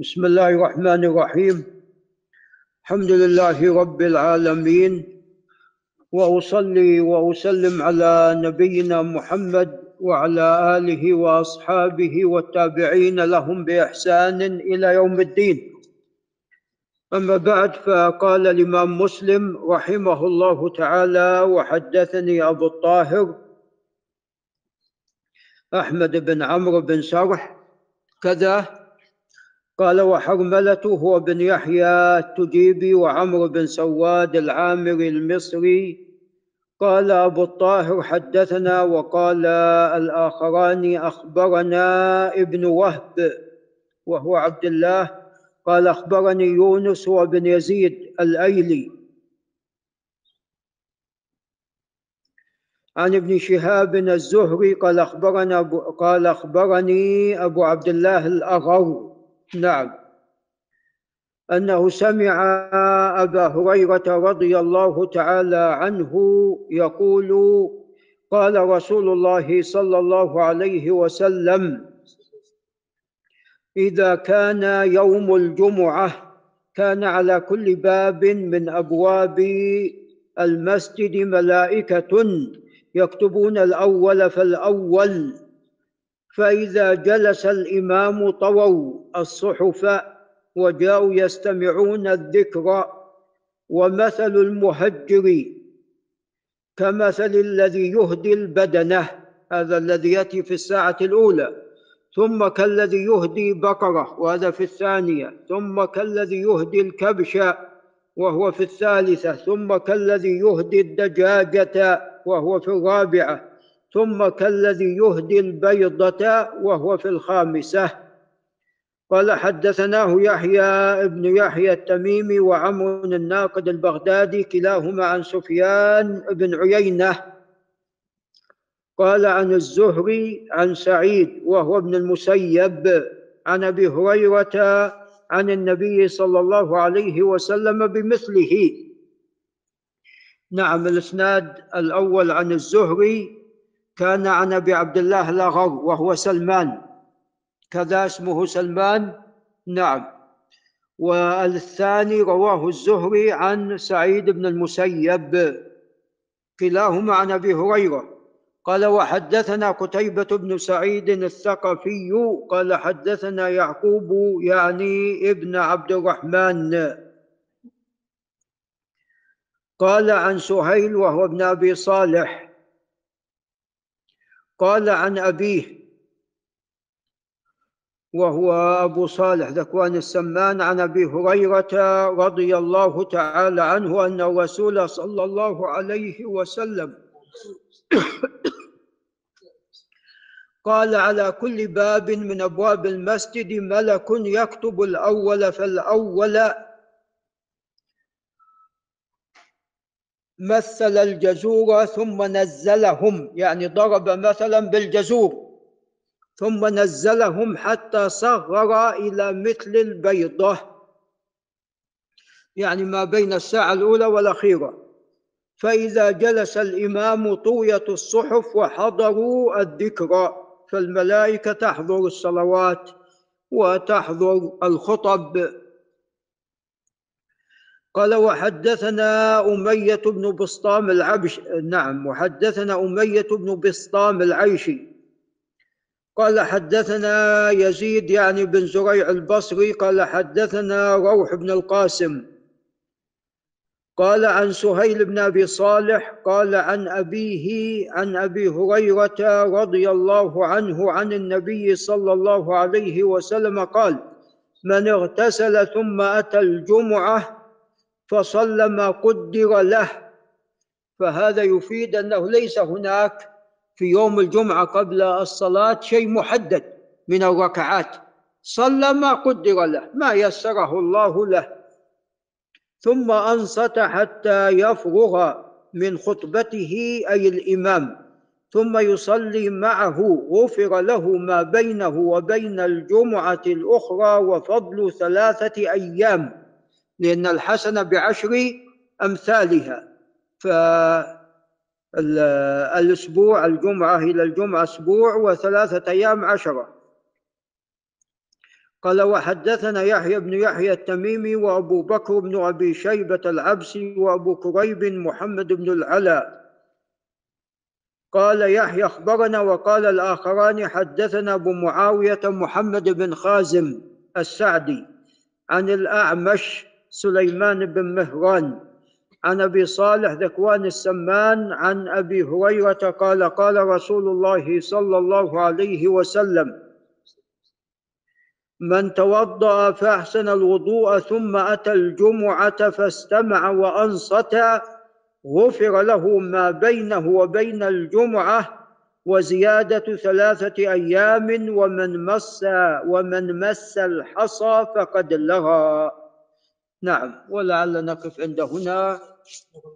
بسم الله الرحمن الرحيم. الحمد لله رب العالمين. وأصلي وأسلم على نبينا محمد وعلى آله وأصحابه والتابعين لهم بإحسان إلى يوم الدين. أما بعد فقال الإمام مسلم رحمه الله تعالى وحدثني أبو الطاهر أحمد بن عمرو بن سرح كذا قال وحرملة هو بن يحيى التجيبي وعمرو بن سواد العامري المصري. قال أبو الطاهر حدثنا وقال الآخران أخبرنا ابن وهب وهو عبد الله. قال أخبرني يونس وابن يزيد الأيلي. عن ابن شهاب الزهري قال أخبرنا قال أخبرني أبو عبد الله الأغر. نعم. أنه سمع أبا هريرة رضي الله تعالى عنه يقول قال رسول الله صلى الله عليه وسلم إذا كان يوم الجمعة كان على كل باب من أبواب المسجد ملائكة يكتبون الأول فالأول فإذا جلس الإمام طووا الصحف وجاءوا يستمعون الذكر ومثل المهجر كمثل الذي يهدي البدنة هذا الذي يأتي في الساعة الأولى ثم كالذي يهدي بقرة وهذا في الثانية ثم كالذي يهدي الكبش وهو في الثالثة ثم كالذي يهدي الدجاجة وهو في الرابعة. ثم كالذي يهدي البيضة وهو في الخامسة. قال حدثناه يحيى ابن يحيى التميمي وعمر الناقد البغدادي كلاهما عن سفيان بن عيينة. قال عن الزهري عن سعيد وهو ابن المسيب عن أبي هريرة عن النبي صلى الله عليه وسلم بمثله. نعم الإسناد الأول عن الزهري كان عن أبي عبد الله الأغر وهو سلمان. كذا اسمه سلمان؟ نعم. والثاني رواه الزهري عن سعيد بن المسيب. كلاهما عن أبي هريرة. قال وحدثنا قتيبة بن سعيد الثقفي. قال حدثنا يعقوب يعني ابن عبد الرحمن. قال عن سهيل وهو ابن أبي صالح. قال عن أبيه وهو أبو صالح ذكوان السمان عن أبي هريرة رضي الله تعالى عنه أن الرسول صلى الله عليه وسلم قال على كل باب من أبواب المسجد ملك يكتب الأول فالأول مثل الجزور ثم نزلهم يعني ضرب مثلا بالجزور ثم نزلهم حتى صغر إلى مثل البيضة يعني ما بين الساعة الأولى والأخيرة. فإذا جلس الإمام طويت الصحف وحضروا الذكر فالملائكة تحضر الصلوات وتحضر الخطب. قال وحدثنا أمية بن بسطام العبش نعم وحدثنا أمية بن بسطام العيشي قال حدثنا يزيد يعني بن زريع البصري قال حدثنا روح بن القاسم. قال عن سهيل بن أبي صالح قال عن أبيه عن أبي هريرة رضي الله عنه عن النبي صلى الله عليه وسلم قال من اغتسل ثم أتى الجمعة فصلى ما قدر له. فهذا يفيد أنه ليس هناك في يوم الجمعة قبل الصلاة شيء محدد من الركعات. صلى ما قدر له ما يسره الله له. ثم أنصت حتى يفرغ من خطبته أي الإمام. ثم يصلي معه غفر له ما بينه وبين الجمعة الأخرى وفضل ثلاثة أيام. لأن الحسنة بعشر أمثالها. فالأسبوع الجمعة إلى الجمعة أسبوع وثلاثة أيام عشرة قال وحدثنا يحيى بن يحيى التميمي وأبو بكر بن أبي شيبة العبسي وأبو كريب محمد بن العلاء قال يحيى أخبرنا وقال الآخران حدثنا أبو معاوية محمد بن خازم السعدي عن الأعمش سليمان بن مهران. عن أبي صالح ذكوان السمان عن أبي هريرة قال قال رسول الله صلى الله عليه وسلم من توضأ فأحسن الوضوء ثم أتى الجمعة فاستمع وأنصت غفر له ما بينه وبين الجمعة وزيادة ثلاثة أيام ومن مس ومن مس الحصى فقد لغى. نعم ولعل نقف عند هنا.